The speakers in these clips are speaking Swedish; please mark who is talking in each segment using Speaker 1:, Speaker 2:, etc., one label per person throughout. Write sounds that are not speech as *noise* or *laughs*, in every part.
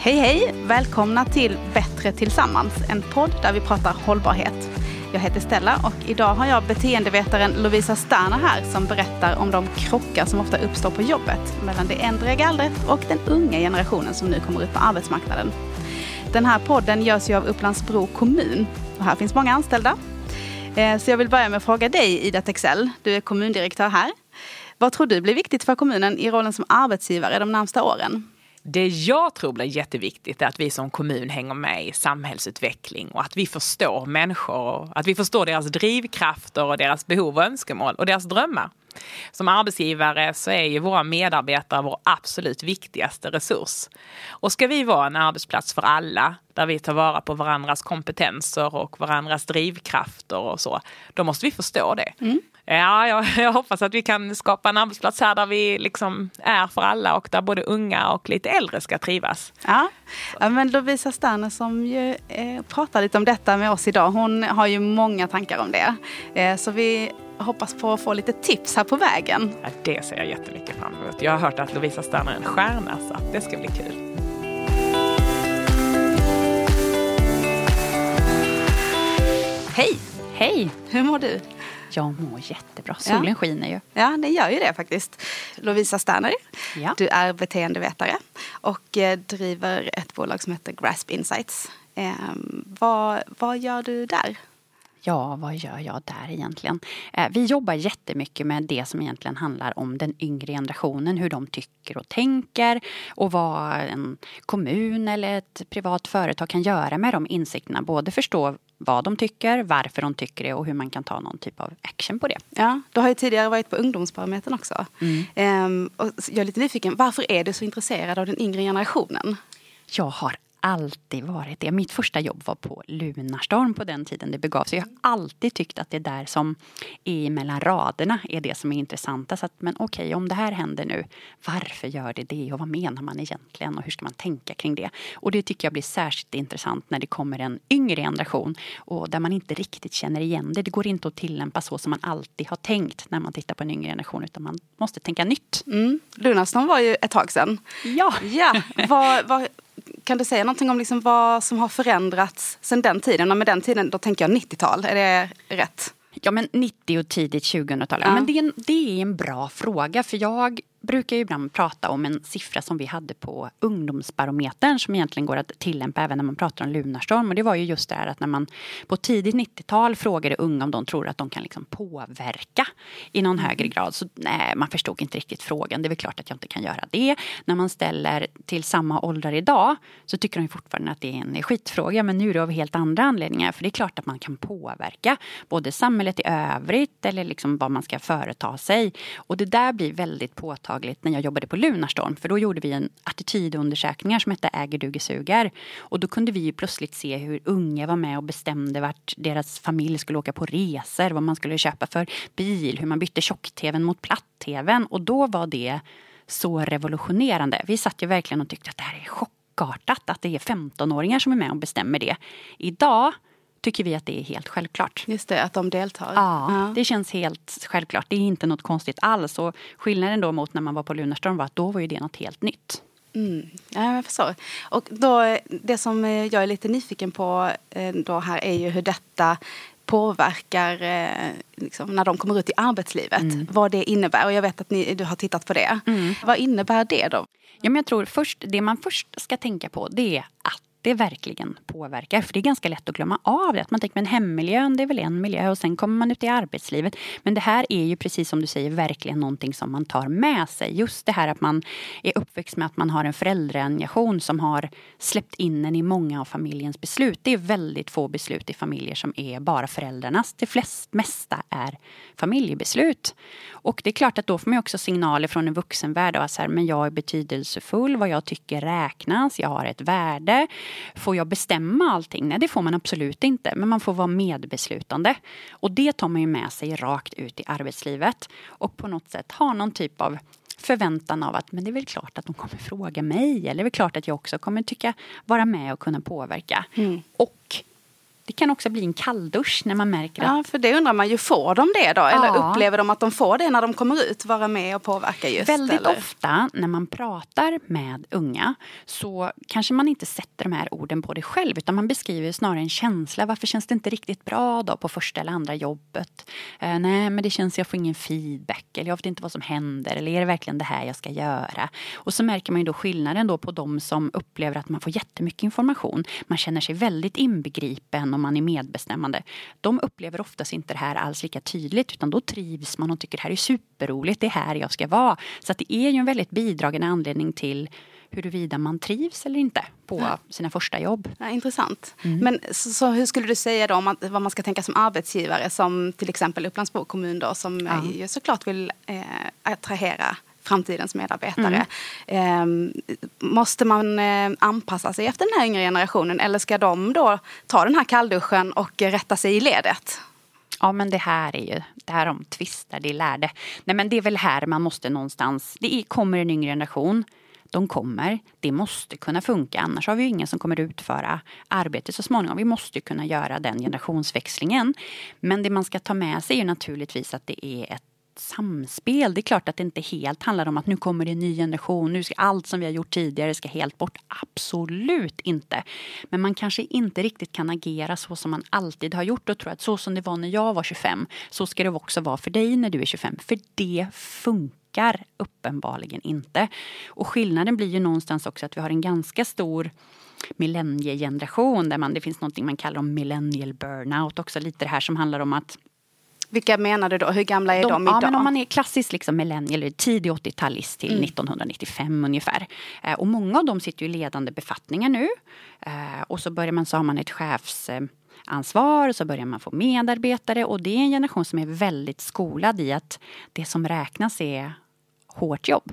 Speaker 1: Hej hej! Välkomna till Bättre tillsammans, en podd där vi pratar hållbarhet. Jag heter Stella och idag har jag beteendevetaren Lovisa Sterner här som berättar om de krockar som ofta uppstår på jobbet mellan det äldre gallret och den unga generationen som nu kommer ut på arbetsmarknaden. Den här podden görs ju av Upplands-Bro kommun och här finns många anställda. Eh, så jag vill börja med att fråga dig Ida Texell, du är kommundirektör här. Vad tror du blir viktigt för kommunen i rollen som arbetsgivare de närmsta åren?
Speaker 2: Det jag tror blir jätteviktigt är att vi som kommun hänger med i samhällsutveckling och att vi förstår människor, att vi förstår deras drivkrafter och deras behov och önskemål och deras drömmar. Som arbetsgivare så är ju våra medarbetare vår absolut viktigaste resurs. Och ska vi vara en arbetsplats för alla, där vi tar vara på varandras kompetenser och varandras drivkrafter och så, då måste vi förstå det. Mm. Ja, jag, *laughs* jag, hoppas att vi kan skapa en arbetsplats här där vi liksom är för alla och där både unga och lite äldre ska trivas.
Speaker 1: Ja, ja men Lovisa Sterner som ju eh, pratar lite om detta med oss idag, hon har ju många tankar om det. Eh, så vi hoppas på att få lite tips här på vägen.
Speaker 2: Ja, det ser jag jättemycket fram emot. Jag har hört att Lovisa Sterner är en stjärna så det ska bli kul.
Speaker 1: Hej!
Speaker 3: Hej!
Speaker 1: Hur mår du?
Speaker 3: Jag mår jättebra. Solen ja. skiner ju.
Speaker 1: Ja, den gör ju det faktiskt. Lovisa Sterner, ja. du är beteendevetare och eh, driver ett bolag som heter Grasp Insights. Eh, vad, vad gör du där?
Speaker 3: Ja, vad gör jag där egentligen? Eh, vi jobbar jättemycket med det som egentligen handlar om den yngre generationen, hur de tycker och tänker och vad en kommun eller ett privat företag kan göra med de insikterna. Både förstå vad de tycker, varför de tycker det och hur man kan ta någon typ av action på det.
Speaker 1: Ja, du har ju tidigare varit på Ungdomsbarometern också. Mm. Ehm, och jag är lite nyfiken, varför är du så intresserad av den yngre generationen?
Speaker 3: Jag har alltid varit det. Mitt första jobb var på Lunarstorm på den tiden det begav sig. Jag har alltid tyckt att det där som är mellan raderna är det som är intressantast. Att, men okej, okay, om det här händer nu, varför gör det det och vad menar man egentligen och hur ska man tänka kring det? Och det tycker jag blir särskilt intressant när det kommer en yngre generation och där man inte riktigt känner igen det. Det går inte att tillämpa så som man alltid har tänkt när man tittar på en yngre generation utan man måste tänka nytt.
Speaker 1: Mm. Lunarstorm var ju ett tag sedan.
Speaker 3: Ja.
Speaker 1: ja. Vad, vad, kan du säga någonting om liksom vad som har förändrats sen den tiden? Och med den tiden, då tänker jag 90-tal, är det rätt?
Speaker 3: Ja men 90 och tidigt 2000-tal. Ja. Men det är, en, det är en bra fråga för jag brukar ju ibland prata om en siffra som vi hade på ungdomsbarometern som egentligen går att tillämpa även när man pratar om lunarstorm. Och det var ju just det här att när man på tidigt 90-tal frågade unga om de tror att de kan liksom påverka i någon högre mm. grad. Så nej, man förstod inte riktigt frågan. Det är väl klart att jag inte kan göra det. När man ställer till samma åldrar idag så tycker de fortfarande att det är en skitfråga. Men nu är det av helt andra anledningar. För det är klart att man kan påverka både samhället i övrigt eller liksom vad man ska företa sig. Och det där blir väldigt påtagligt påtagligt när jag jobbade på Lunarstorm. För då gjorde vi en attitydundersökningar som hette Äger, duger, suger. Och då kunde vi plötsligt se hur unga var med och bestämde vart deras familj skulle åka på resor, vad man skulle köpa för bil, hur man bytte tjock-tvn mot platt-tvn. Och då var det så revolutionerande. Vi satt ju verkligen och tyckte att det här är chockartat att det är 15-åringar som är med och bestämmer det. Idag tycker vi att det är helt självklart.
Speaker 1: Just det, att de deltar.
Speaker 3: Ja, ja, det känns helt självklart. Det är inte något konstigt alls. Och skillnaden då mot när man var på Lunarstorm var att då var ju det något helt nytt.
Speaker 1: Mm. Ja, jag förstår. Och då, det som jag är lite nyfiken på eh, då här är ju hur detta påverkar eh, liksom, när de kommer ut i arbetslivet. Mm. Vad det innebär. Och jag vet att ni, du har tittat på det. Mm. Vad innebär det då?
Speaker 3: Ja, men jag tror först, det man först ska tänka på det är att det verkligen påverkar. För det är ganska lätt att glömma av det. Att man tänker men hemmiljön det är väl en miljö och sen kommer man ut i arbetslivet. Men det här är ju precis som du säger verkligen någonting som man tar med sig. Just det här att man är uppväxt med att man har en föräldrageneration som har släppt in en i många av familjens beslut. Det är väldigt få beslut i familjer som är bara föräldrarnas. Det flest, mesta är familjebeslut. Och det är klart att då får man också signaler från en vuxenvärld. Och så här, men jag är betydelsefull, vad jag tycker räknas, jag har ett värde. Får jag bestämma allting? Nej, det får man absolut inte. Men man får vara medbeslutande. Och det tar man ju med sig rakt ut i arbetslivet. Och på något sätt ha någon typ av förväntan av att men det är väl klart att de kommer fråga mig. Eller det är väl klart att jag också kommer tycka vara med och kunna påverka. Mm. Och Det kan också bli en kalldusch när man märker
Speaker 1: att...
Speaker 3: Ja,
Speaker 1: för det undrar man ju, får de det då? Eller ja. upplever de att de får det när de kommer ut, vara med och påverka just?
Speaker 3: Väldigt
Speaker 1: eller?
Speaker 3: ofta när man pratar med unga så kanske man inte sätter de här orden på det själv utan man beskriver snarare en känsla. Varför känns det inte riktigt bra då på första eller andra jobbet? Eh, nej, men det känns jag får ingen feedback eller jag vet inte vad som händer eller är det verkligen det här jag ska göra? Och så märker man ju då skillnaden då på de som upplever att man får jättemycket information. Man känner sig väldigt inbegripen och man är medbestämmande. De upplever oftast inte det här alls lika tydligt utan då trivs man och tycker det här är superroligt, det är här jag ska vara. Så att det är ju en väldigt bidragande anledning till huruvida man trivs eller inte på ja. sina första jobb.
Speaker 1: Ja, intressant. Mm. Men så, så, hur skulle du säga då om att, vad man ska tänka som arbetsgivare som till exempel Upplands kommun då som ja. ju såklart vill eh, attrahera framtidens medarbetare. Mm. Eh, måste man eh, anpassa sig efter den här yngre generationen eller ska de då ta den här kallduschen och rätta sig i ledet?
Speaker 3: Ja men det här är ju, det här om tvistar, det lärde. Nej men det är väl här man måste någonstans, det är, kommer en yngre generation de kommer. Det måste kunna funka, annars har vi ingen som kommer utföra arbetet så småningom. Vi måste kunna göra den generationsväxlingen. Men det man ska ta med sig är naturligtvis att det är ett samspel. Det är klart att det inte helt handlar om att nu kommer det en ny generation, nu ska allt som vi har gjort tidigare ska helt bort. Absolut inte. Men man kanske inte riktigt kan agera så som man alltid har gjort och tro att så som det var när jag var 25, så ska det också vara för dig när du är 25. För det funkar uppenbarligen inte. Och skillnaden blir ju någonstans också att vi har en ganska stor millenniegeneration där man, det finns något man kallar om millennial burnout också. Lite det här som handlar om att
Speaker 1: vilka menar du då? Hur gamla är de, de idag?
Speaker 3: Ja, men om man är klassisk liksom millennial, tidig 80-talist till mm. 1995 ungefär. Eh, och många av dem sitter i ledande befattningar nu. Eh, och så börjar man, så har man ett chefsansvar, så börjar man få medarbetare och det är en generation som är väldigt skolad i att det som räknas är hårt jobb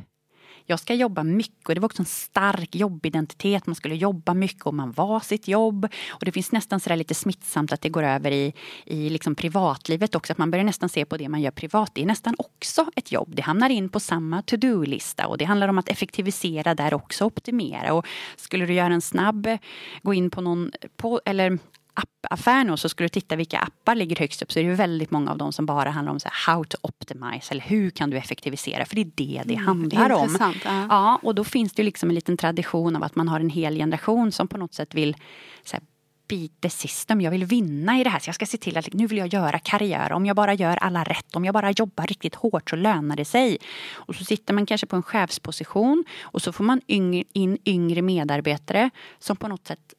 Speaker 3: jag ska jobba mycket. Och det var också en stark jobbidentitet. Man skulle jobba mycket och man var sitt jobb. Och det finns nästan så lite smittsamt att det går över i, i liksom privatlivet också. Att man börjar nästan se på det man gör privat. Det är nästan också ett jobb. Det hamnar in på samma to-do-lista. Och det handlar om att effektivisera där också, optimera. Och skulle du göra en snabb, gå in på någon, på, eller appaffär nu så skulle du titta vilka appar ligger högst upp så är det väldigt många av dem som bara handlar om så här, how to optimize eller hur kan du effektivisera för det är det det mm, handlar om. Ja. ja. och då finns det liksom en liten tradition av att man har en hel generation som på något sätt vill så här, beat the system. Jag vill vinna i det här. Så jag ska se till att nu vill jag göra karriär. Om jag bara gör alla rätt, om jag bara jobbar riktigt hårt så lönar det sig. Och så sitter man kanske på en chefsposition och så får man in yngre medarbetare som på något sätt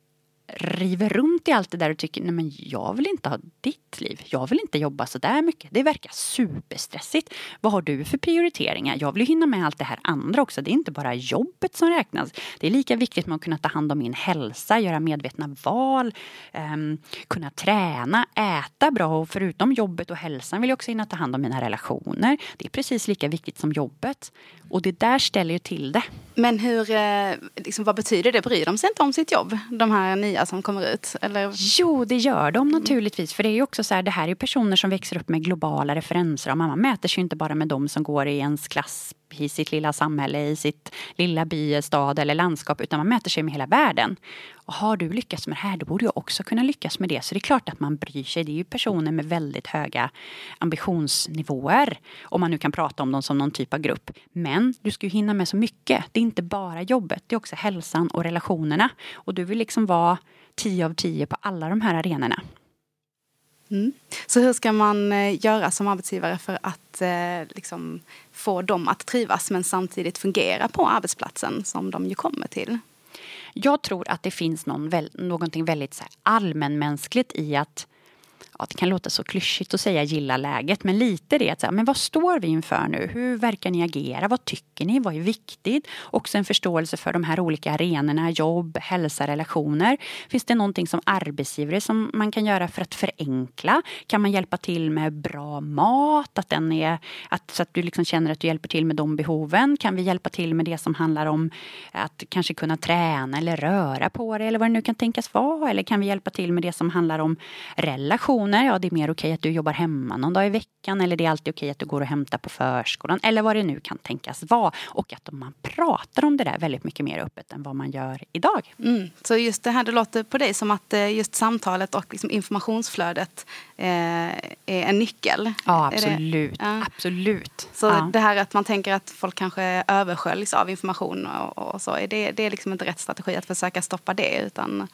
Speaker 3: river runt i allt det där och tycker nej men jag vill inte ha ditt liv. Jag vill inte jobba så där mycket. Det verkar superstressigt. Vad har du för prioriteringar? Jag vill hinna med allt det här andra också. Det är inte bara jobbet som räknas. Det är lika viktigt med att kunna ta hand om min hälsa, göra medvetna val, um, kunna träna, äta bra och förutom jobbet och hälsan vill jag också hinna ta hand om mina relationer. Det är precis lika viktigt som jobbet. Och det där ställer ju till det.
Speaker 1: Men hur, eh, liksom, vad betyder det? Bryr de sig inte om sitt jobb? De här nya som kommer ut? Eller?
Speaker 3: Jo, det gör de naturligtvis. För det är ju också så här, det här är personer som växer upp med globala referenser. Och man mäter sig inte bara med de som går i ens klass i sitt lilla samhälle, i sitt lilla by, stad eller landskap. Utan man mäter sig med hela världen. Och har du lyckats med det här, då borde jag också kunna lyckas med det. Så det är klart att man bryr sig. Det är ju personer med väldigt höga ambitionsnivåer. Om man nu kan prata om dem som någon typ av grupp. Men du ska ju hinna med så mycket. Det är inte bara jobbet, det är också hälsan och relationerna. Och du vill liksom vara tio av tio på alla de här arenorna.
Speaker 1: Mm. Så hur ska man eh, göra som arbetsgivare för att eh, liksom, få dem att trivas men samtidigt fungera på arbetsplatsen som de ju kommer till?
Speaker 3: Jag tror att det finns någon, någonting väldigt så allmänmänskligt i att ja, det kan låta så klyschigt att säga gilla läget, men lite det. Att, men vad står vi inför nu? Hur verkar ni agera? Vad tycker ni? Vad är viktigt? Också en förståelse för de här olika arenorna, jobb, hälsa, relationer. Finns det någonting som arbetsgivare som man kan göra för att förenkla? Kan man hjälpa till med bra mat? Att den är, att, så att du liksom känner att du hjälper till med de behoven? Kan vi hjälpa till med det som handlar om att kanske kunna träna eller röra på dig? eller vad det nu kan tänkas vara? Eller kan vi hjälpa till med det som handlar om relationer relationer, ja det är mer okej att du jobbar hemma någon dag i veckan eller det är alltid okej att du går och hämtar på förskolan eller vad det nu kan tänkas vara. Och att man pratar om det där väldigt mycket mer öppet än vad man gör idag.
Speaker 1: Mm. Så just det här, det låter på dig som att eh, just samtalet och liksom informationsflödet eh, är en nyckel.
Speaker 3: Ja, absolut. Ja. absolut.
Speaker 1: Så
Speaker 3: ja.
Speaker 1: det här att man tänker att folk kanske översköljs av information och, och så, är det, det är liksom inte rätt strategi att försöka stoppa det utan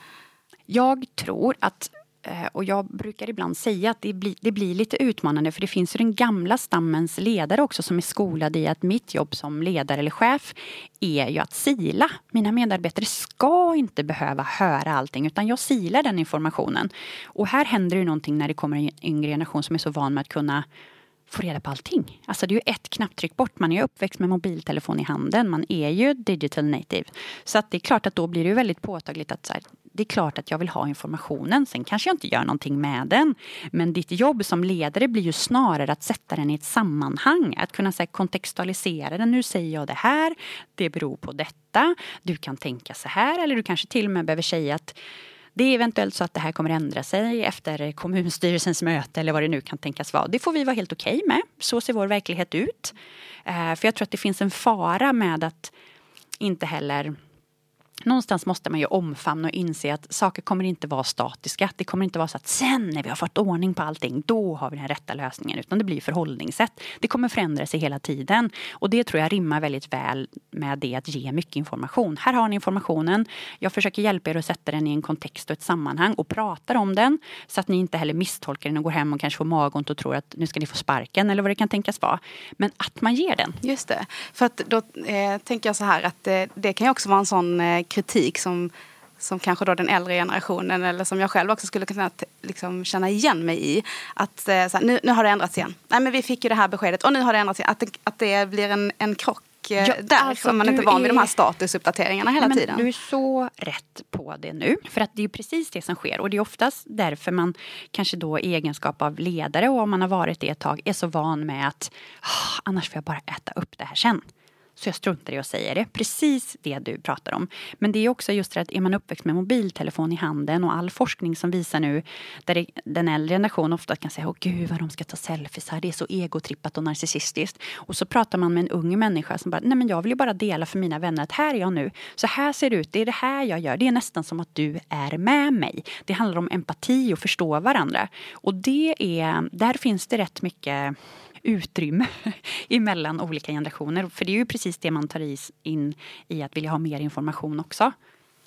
Speaker 3: jag tror att Eh, och jag brukar ibland säga att det blir, det blir lite utmanande för det finns ju den gamla stammens ledare också som är skolade i att mitt jobb som ledare eller chef är ju att sila. Mina medarbetare ska inte behöva höra allting utan jag silar den informationen. Och här händer ju någonting när det kommer en yngre generation som är så van med att kunna få reda på allting. Alltså det är ju ett knapptryck bort. Man är uppväxt med mobiltelefon i handen. Man är ju digital native. Så att det är klart att då blir det väldigt påtagligt att så här, det är klart att jag vill ha informationen. Sen kanske jag inte gör någonting med den. Men ditt jobb som ledare blir ju snarare att sätta den i ett sammanhang. Att kunna här, kontextualisera den. Nu säger jag det här. Det beror på detta. Du kan tänka så här. Eller du kanske till och med behöver säga att det är eventuellt så att det här kommer ändra sig efter kommunstyrelsens möte eller vad det nu kan tänkas vara. Det får vi vara helt okej okay med. Så ser vår verklighet ut. Eh, för jag tror att det finns en fara med att inte heller någonstans måste man ju omfamna och inse att saker kommer inte vara statiska. Det kommer inte vara så att sen när vi har fått ordning på allting, då har vi den rätta lösningen. Utan det blir förhållningssätt. Det kommer förändra sig hela tiden. Och det tror jag rimmar väldigt väl med det att ge mycket information. Här har ni informationen. Jag försöker hjälpa er att sätta den i en kontext och ett sammanhang och pratar om den. Så att ni inte heller misstolkar den och går hem och kanske får magont och tror att nu ska ni få sparken eller vad det kan tänkas vara. Men att man ger den.
Speaker 1: Just det. För att då eh, tänker jag så här att eh, det kan ju också vara en sån eh, kritik som, som kanske då den äldre generationen eller som jag själv också skulle kunna liksom känna igen mig i. Att eh, här, nu, nu har det ändrats igen. Nej men vi fick ju det här beskedet och nu har det ändrats igen. Att det, att det blir en, en krock eh, Ja, där alltså, man inte van vid de här statusuppdateringarna hela
Speaker 3: men
Speaker 1: tiden.
Speaker 3: Du är så rätt på det nu. För att det är precis det som sker. Och det är oftast därför man kanske då i egenskap av ledare och om man har varit det ett tag är så van med att oh, annars får jag bara äta upp det här sen. Så jag struntar i att säga det. Precis det du pratar om. Men det är också just det att är man uppväxt med mobiltelefon i handen och all forskning som visar nu där den äldre generationen ofta kan säga åh gud vad de ska ta selfies här, det är så egotrippat och narcissistiskt. Och så pratar man med en ung människa som bara, nej men jag vill ju bara dela för mina vänner att här är jag nu. Så här ser det ut, det är det här jag gör. Det är nästan som att du är med mig. Det handlar om empati och förstå varandra. Och det är, där finns det rätt mycket utrymme *laughs* emellan olika generationer. För det är ju precis det man tar in i att vilja ha mer information också.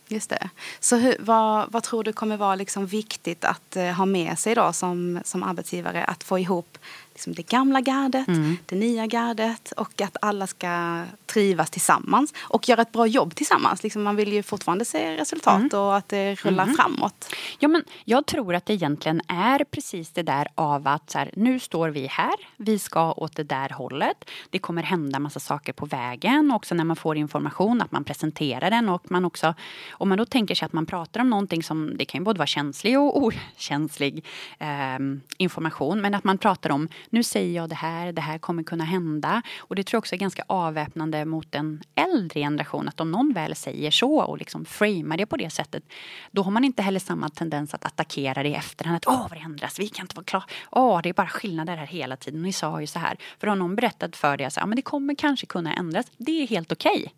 Speaker 1: Just det. Så hur, vad, vad tror du kommer vara liksom viktigt att eh, ha med sig då som, som arbetsgivare? Att få ihop liksom det gamla gardet, mm. det nya gardet och att alla ska trivas tillsammans och göra ett bra jobb tillsammans. Liksom man vill ju fortfarande se resultat mm. och att det rullar mm. framåt.
Speaker 3: Ja, men jag tror att det egentligen är precis det där av att så här, nu står vi här, vi ska åt det där hållet. Det kommer hända massa saker på vägen. Också när man får information, att man presenterar den och man också, om man då tänker sig att man pratar om någonting som, det kan ju både vara känslig och okänslig eh, information, men att man pratar om nu säger jag det här, det här kommer kunna hända. Och det tror jag också är ganska avväpnande mot en äldre generation. Att om någon väl säger så och liksom framar det på det sättet. Då har man inte heller samma tendens att attackera det i efterhand. Att åh vad det ändras, vi kan inte vara klara. Åh det är bara skillnader här hela tiden. Ni sa ju så här. För har någon berättat för dig att ja, men det kommer kanske kunna ändras. Det är helt okej. Okay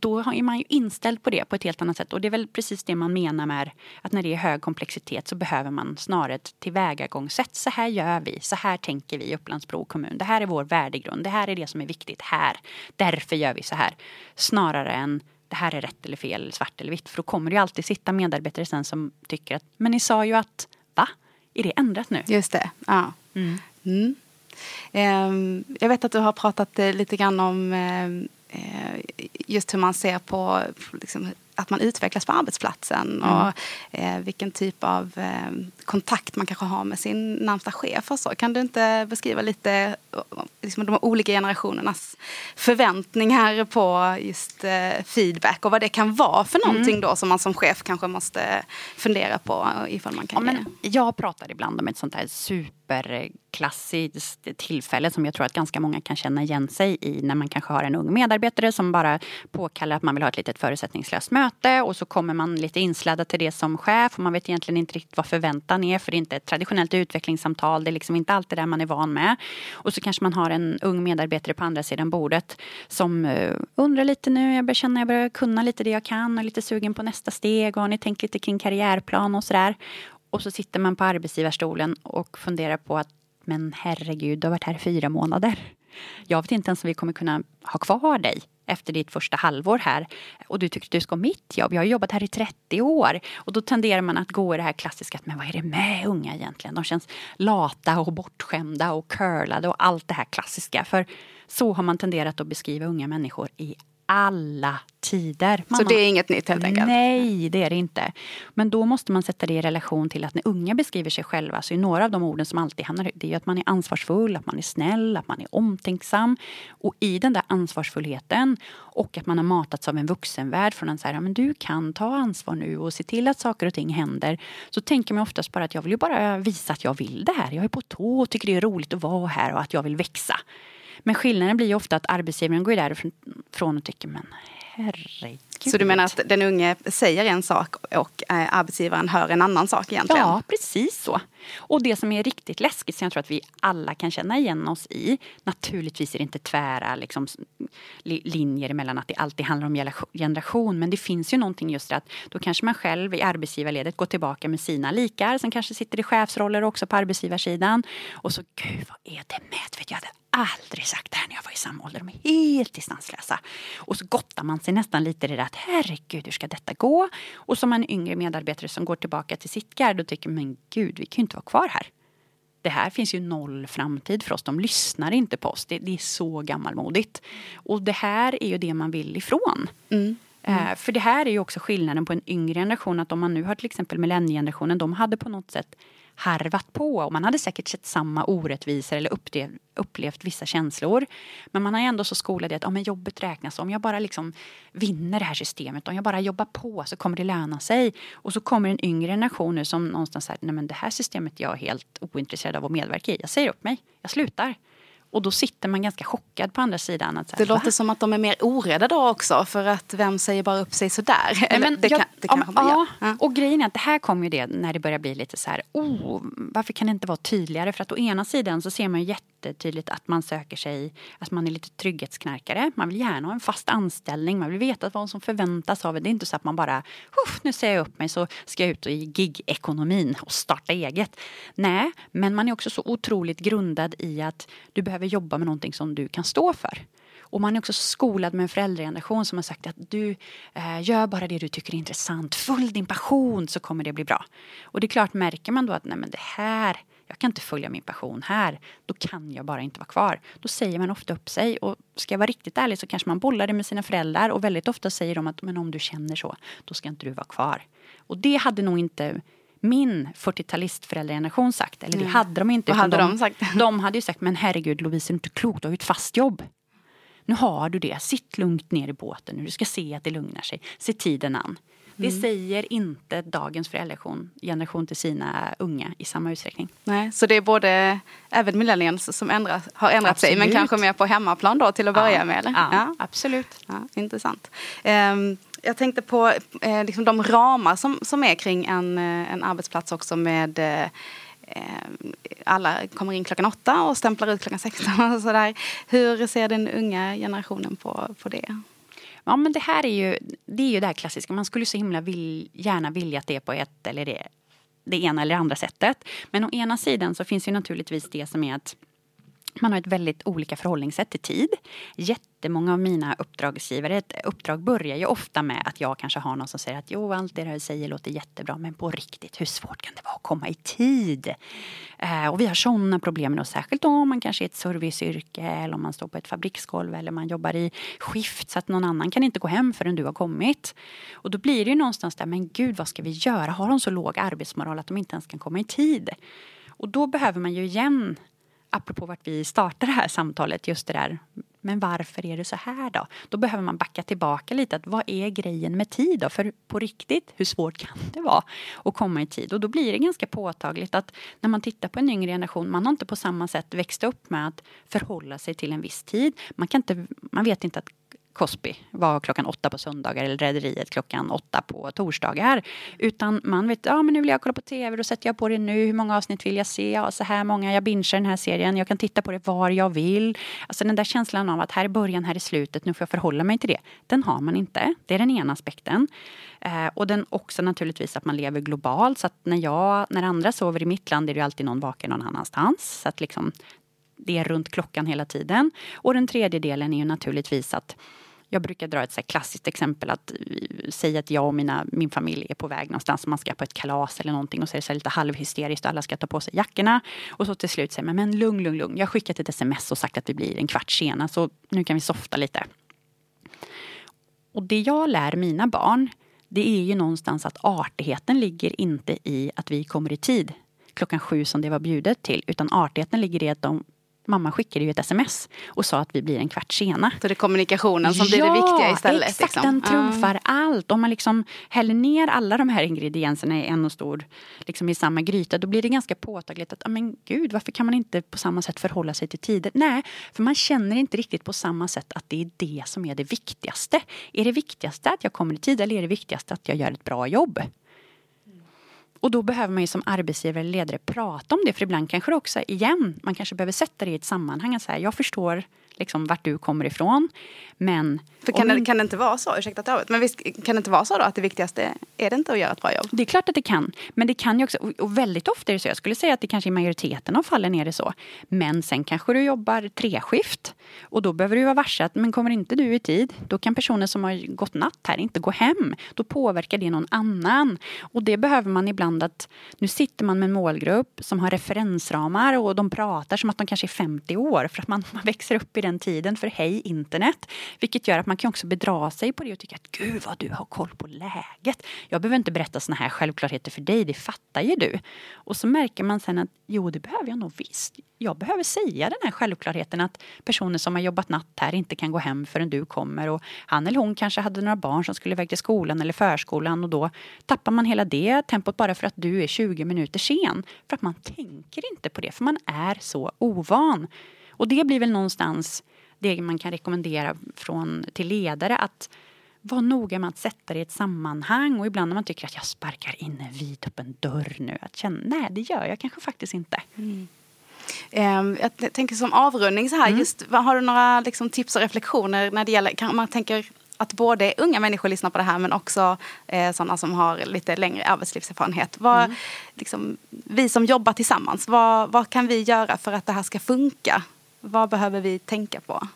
Speaker 3: då är man ju inställd på det på ett helt annat sätt. Och det är väl precis det man menar med att när det är hög komplexitet så behöver man snarare ett tillvägagångssätt. Så här gör vi, så här tänker vi i Upplandsbro kommun. Det här är vår värdegrund, det här är det som är viktigt här. Därför gör vi så här. Snarare än det här är rätt eller fel, svart eller vitt. För då kommer det ju alltid sitta medarbetare sen som tycker att men ni sa ju att va? Är det ändrat nu?
Speaker 1: Just det, ja. Mm. Mm. Um, jag vet att du har pratat uh, lite grann om um, Eh, Eh, just hur man ser på liksom, att man utvecklas på arbetsplatsen mm. och eh, vilken typ av eh, kontakt man kanske har med sin närmsta chef. Och så. Kan du inte beskriva lite liksom, de olika generationernas förväntningar på just eh, feedback och vad det kan vara för mm. någonting mm. då som man som chef kanske måste fundera på ifall man kan
Speaker 3: ja, men Jag pratar ibland om ett sånt här superklassiskt tillfälle som jag tror att ganska många kan känna igen sig i när man kanske har en ung medarbetare som bara påkallar att man vill ha ett litet förutsättningslöst möte möte och så kommer man lite insladdad till det som chef och man vet egentligen inte riktigt vad förväntan är för det är inte ett traditionellt utvecklingssamtal. Det är liksom inte allt det där man är van med. Och så kanske man har en ung medarbetare på andra sidan bordet som eh, undrar lite nu, jag börjar känna jag börjar kunna lite det jag kan och lite sugen på nästa steg och har ni tänkt lite kring karriärplan och sådär. Och så sitter man på arbetsgivarstolen och funderar på att men herregud, du har varit här i fyra månader. Jag vet inte ens om vi kommer kunna ha kvar dig efter ditt första halvår här. Och du tycker att du ska ha mitt jobb. Jag har jobbat här i 30 år. Och då tenderar man att gå i det här klassiska att men vad är det med unga egentligen? De känns lata och bortskämda och curlade och allt det här klassiska. För så har man tenderat att beskriva unga människor i alla tider.
Speaker 1: Man så det är inget nytt helt enkelt?
Speaker 3: Nej, det är det inte. Men då måste man sätta det i relation till att när unga beskriver sig själva så är några av de orden som alltid hamnar det är att man är ansvarsfull, att man är snäll, att man är omtänksam. Och i den där ansvarsfullheten och att man har matats av en vuxenvärld från en så här, men du kan ta ansvar nu och se till att saker och ting händer. Så tänker man oftast bara att jag vill ju bara visa att jag vill det här. Jag är på tå och tycker det är roligt att vara här och att jag vill växa. Men skillnaden blir ju ofta att arbetsgivaren går därifrån och tycker men herregud.
Speaker 1: Så du menar att den unge säger en sak och eh, arbetsgivaren hör en annan sak egentligen?
Speaker 3: Ja, precis så. Och det som är riktigt läskigt, som jag tror att vi alla kan känna igen oss i. Naturligtvis är det inte tvära liksom, linjer emellan att det alltid handlar om generation. Men det finns ju någonting just det att då kanske man själv i arbetsgivarledet går tillbaka med sina likar som kanske sitter i chefsroller också på arbetsgivarsidan. Och så, gud vad är det med? Jag hade aldrig sagt det här när jag var i samma ålder. De är helt distanslösa. Och så gottar man sig nästan lite i det där att herregud, hur ska detta gå? Och som en yngre medarbetare som går tillbaka till sitt garde och tycker men gud, vi kan ju inte vara kvar här. Det här finns ju noll framtid för oss. De lyssnar inte på oss. Det, det är så gammalmodigt. Och det här är ju det man vill ifrån. Mm. Mm. för det här är ju också skillnaden på en yngre generation. Att om man nu har till exempel millenniegenerationen, de hade på något sätt harvat på. Och man hade säkert sett samma orättvisor eller upplevt, upplevt vissa känslor. Men man är ändå så skolad i att ja, men jobbet räknas. Om jag bara liksom vinner det här systemet, om jag bara jobbar på så kommer det löna sig. Och så kommer en yngre generation nu som någonstans säger nej men det här systemet jag är helt ointresserad av att medverka i. Jag säger upp mig, jag slutar. Och då sitter man ganska chockad på andra sidan. Att
Speaker 1: här, det låter va? som att de är mer orädda då också för att vem säger bara upp sig sådär? Men, det jag, kan, det
Speaker 3: om, ja, ja, och grejen är att det här kommer ju det när det börjar bli lite så här, oh, varför kan det inte vara tydligare? För att å ena sidan så ser man ju jättetydligt att man söker sig, att man är lite trygghetsknarkare. Man vill gärna ha en fast anställning, man vill veta vad som förväntas av en. Det är inte så att man bara, nu säger jag upp mig så ska jag ut i gig-ekonomin och starta eget. Nej, men man är också så otroligt grundad i att du behöver behöver jobba med någonting som du kan stå för. Och man är också skolad med en föräldrageneration som har sagt att du eh, gör bara det du tycker är intressant. Följ din passion så kommer det bli bra. Och det är klart, märker man då att nej men det här, jag kan inte följa min passion här. Då kan jag bara inte vara kvar. Då säger man ofta upp sig. Och ska jag vara riktigt ärlig så kanske man bollar det med sina föräldrar. Och väldigt ofta säger de att men om du känner så, då ska inte du vara kvar. Och det hade nog inte min 40-talistföräldrageneration sagt. Eller det mm. hade de inte.
Speaker 1: Vad hade de, de, sagt? *laughs*
Speaker 3: De hade ju sagt, men herregud Lovisa, är du inte klok? Du har ju ett fast jobb. Nu har du det. Sitt lugnt ner i båten nu. Du ska se att det lugnar sig. Se tiden an. Det mm. säger inte dagens föräldrageneration till sina unga i samma utsträckning.
Speaker 1: Nej, så det är både även millennials som ändra, har ändrat absolut. sig men kanske mer på hemmaplan då till att börja
Speaker 3: ja,
Speaker 1: med? Eller?
Speaker 3: Ja, ja. absolut.
Speaker 1: Ja, intressant. Um, jag tänkte på eh, liksom de ramar som, som är kring en, eh, en arbetsplats också med eh, eh, alla kommer in klockan åtta och stämplar ut klockan 16 och sådär. Hur ser den unga generationen på, på det?
Speaker 3: Ja men det här är ju det, är ju det här klassiska, man skulle så himla vill, gärna vilja att det är på ett eller det, det ena eller andra sättet. Men å ena sidan så finns ju naturligtvis det som är att man har ett väldigt olika förhållningssätt till tid. Jättemånga av mina uppdragsgivare, ett uppdrag börjar ju ofta med att jag kanske har någon som säger att jo, allt det du säger låter jättebra, men på riktigt, hur svårt kan det vara att komma i tid? Eh, och vi har sådana problem då, särskilt om man kanske är ett serviceyrke eller om man står på ett fabriksgolv eller man jobbar i skift så att någon annan kan inte gå hem förrän du har kommit. Och då blir det ju någonstans där, men gud, vad ska vi göra? Har de så låg arbetsmoral att de inte ens kan komma i tid? Och då behöver man ju igen apropå vart vi startar det här samtalet, just det där men varför är det så här då? Då behöver man backa tillbaka lite. Att vad är grejen med tid då? För på riktigt, hur svårt kan det vara att komma i tid? Och då blir det ganska påtagligt att när man tittar på en yngre generation, man har inte på samma sätt växt upp med att förhålla sig till en viss tid. Man, kan inte, man vet inte att Cosby var klockan åtta på söndagar eller Rederiet klockan åtta på torsdagar. Utan man vet, ja men nu vill jag kolla på TV, då sätter jag på det nu. Hur många avsnitt vill jag se? Ja, så här många. Jag bingar den här serien. Jag kan titta på det var jag vill. Alltså den där känslan av att här är början, här är slutet. Nu får jag förhålla mig till det. Den har man inte. Det är den ena aspekten. Eh, och den också naturligtvis att man lever globalt. Så att när jag, när andra sover i mitt land är det alltid någon vaken någon annanstans. Så att liksom, det är runt klockan hela tiden. Och den tredje delen är ju naturligtvis att jag brukar dra ett så klassiskt exempel att eh, säga att jag och mina, min familj är på väg någonstans. Man ska på ett kalas eller någonting och så är det så lite halvhysteriskt och alla ska ta på sig jackorna. Och så till slut säger man, men lugn, lugn, lugn. Jag har skickat ett sms och sagt att vi blir en kvart sena så nu kan vi softa lite. Och det jag lär mina barn det är ju någonstans att artigheten ligger inte i att vi kommer i tid klockan sju som det var bjudet till utan artigheten ligger i att de mamma skickade ju ett sms och sa att vi blir en kvart sena.
Speaker 1: Så det är kommunikationen som ja, blir det viktiga istället?
Speaker 3: exakt. Liksom. Den trumfar uh. allt. Om man liksom häller ner alla de här ingredienserna i en och stor, liksom i samma gryta, då blir det ganska påtagligt att, men gud, varför kan man inte på samma sätt förhålla sig till tider? Nej, för man känner inte riktigt på samma sätt att det är det som är det viktigaste. Är det viktigaste att jag kommer i tid eller är det viktigaste att jag gör ett bra jobb? Och då behöver man ju som arbetsgivare eller ledare prata om det. För ibland kanske det också, igen, man kanske behöver sätta det i ett sammanhang. Att säga, jag förstår liksom vart du kommer ifrån. Men...
Speaker 1: För kan, om... det, kan det inte vara så, ursäkta att jag men visst, kan det inte vara så då att det viktigaste är det inte att göra ett bra jobb?
Speaker 3: Det är klart att det kan. Men det kan ju också, och väldigt ofta är det så. Jag skulle säga att det kanske i majoriteten av fallen är det så. Men sen kanske du jobbar treskift. Och då behöver du vara varse att, men kommer inte du i tid, då kan personen som har gått natt här inte gå hem. Då påverkar det någon annan. Och det behöver man ibland att, nu sitter man med en målgrupp som har referensramar och de pratar som att de kanske är 50 år. För att man, man växer upp i den tiden för hej internet. Vilket gör att man kan också bedra sig på det och tycka att gud vad du har koll på läget. Jag behöver inte berätta såna här självklarheter för dig, det fattar ju du. Och så märker man sen att jo, det behöver jag nog visst. Jag behöver säga den här självklarheten att personer som har jobbat natt här inte kan gå hem förrän du kommer. Och han eller hon kanske hade några barn som skulle iväg till skolan eller förskolan och då tappar man hela det tempot bara för att du är 20 minuter sen. För att man tänker inte på det, för man är så ovan. Och det blir väl någonstans det man kan rekommendera från, till ledare att vara noga med att sätta det i ett sammanhang och ibland när man tycker att jag sparkar in en vidöppen dörr nu, att känna nej det gör jag kanske faktiskt inte. Mm.
Speaker 1: Um, jag tänker som avrundning så här, mm. just, har du några liksom, tips och reflektioner när det gäller, kan man tänker att både unga människor lyssnar på det här men också eh, sådana som har lite längre arbetslivserfarenhet. Vad, mm. liksom, vi som jobbar tillsammans, vad, vad kan vi göra för att det här ska funka? Vad behöver vi tänka på?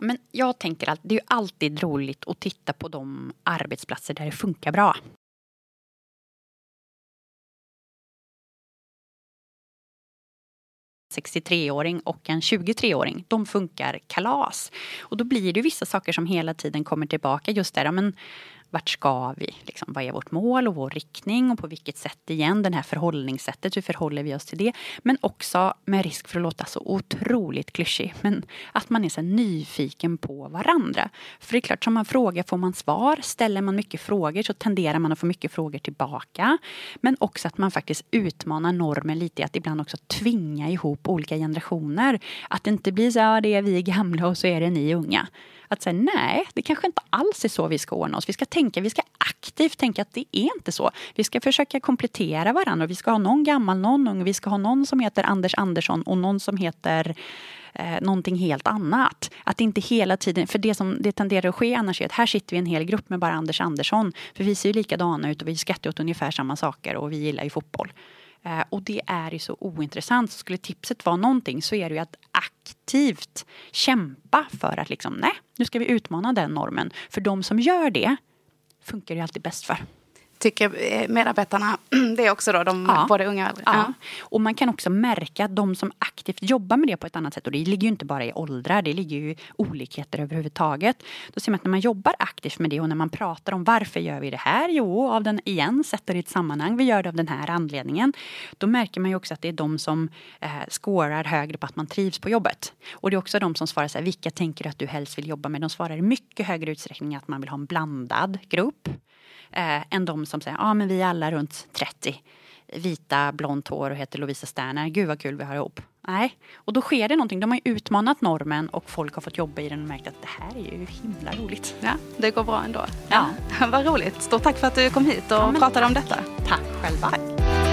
Speaker 3: men jag tänker att det är alltid roligt att titta på de arbetsplatser där det funkar bra. 63-åring och en 23-åring, de funkar kalas. Och då blir det vissa saker som hela tiden kommer tillbaka. Just där, men vart ska vi? Liksom, vad är vårt mål och vår riktning och på vilket sätt igen, det här förhållningssättet, hur förhåller vi oss till det? Men också med risk för att låta så otroligt klyschig, men att man är så nyfiken på varandra. För det är klart, som man frågar får man svar. Ställer man mycket frågor så tenderar man att få mycket frågor tillbaka. Men också att man faktiskt utmanar normen lite, att ibland också tvinga ihop olika generationer. Att det inte blir så, ja det är vi gamla och så är det ni unga. Att säga nej, det kanske inte alls är så vi ska ordna oss. Vi ska tänka, vi ska aktivt tänka att det är inte så. Vi ska försöka komplettera varandra. Vi ska ha någon gammal, någon ung. Vi ska ha någon som heter Anders Andersson och någon som heter eh, någonting helt annat. Att inte hela tiden, för det som det tenderar att ske annars är att här sitter vi en hel grupp med bara Anders Andersson. För vi ser ju likadana ut och vi skrattar åt ungefär samma saker och vi gillar ju fotboll. Eh, och det är ju så ointressant. Så skulle tipset vara någonting så är det ju att aktivt kämpa för att liksom, nej, nu ska vi utmana den normen. För de som gör det funkar det alltid bäst för
Speaker 1: tycker eh, medarbetarna *clears throat* det är också då, de, ja. både unga och äldre.
Speaker 3: Ja. Och man kan också märka att de som aktivt jobbar med det på ett annat sätt, och det ligger ju inte bara i åldrar, det ligger ju i olikheter överhuvudtaget. Då ser man att när man jobbar aktivt med det och när man pratar om varför gör vi det här? Jo, av den, igen, sätter det i ett sammanhang, vi gör det av den här anledningen. Då märker man ju också att det är de som eh, skårar högre på att man trivs på jobbet. Och det är också de som svarar så här, vilka tänker du att du helst vill jobba med? De svarar i mycket högre utsträckning att man vill ha en blandad grupp eh, än de som säger, ja ah, men vi är alla runt 30 vita, blont hår och heter Lovisa Sterner. Gud vad kul vi har ihop. Nej, och då sker det någonting. De har utmanat normen och folk har fått jobba i den och märkt att det här är ju himla roligt.
Speaker 1: Ja, det går bra ändå.
Speaker 3: Ja. *laughs*
Speaker 1: Vad roligt. Stort tack för att du kom hit och
Speaker 3: Ja,
Speaker 1: pratade om
Speaker 3: tack.
Speaker 1: detta.
Speaker 3: Tack själva.
Speaker 1: Tack.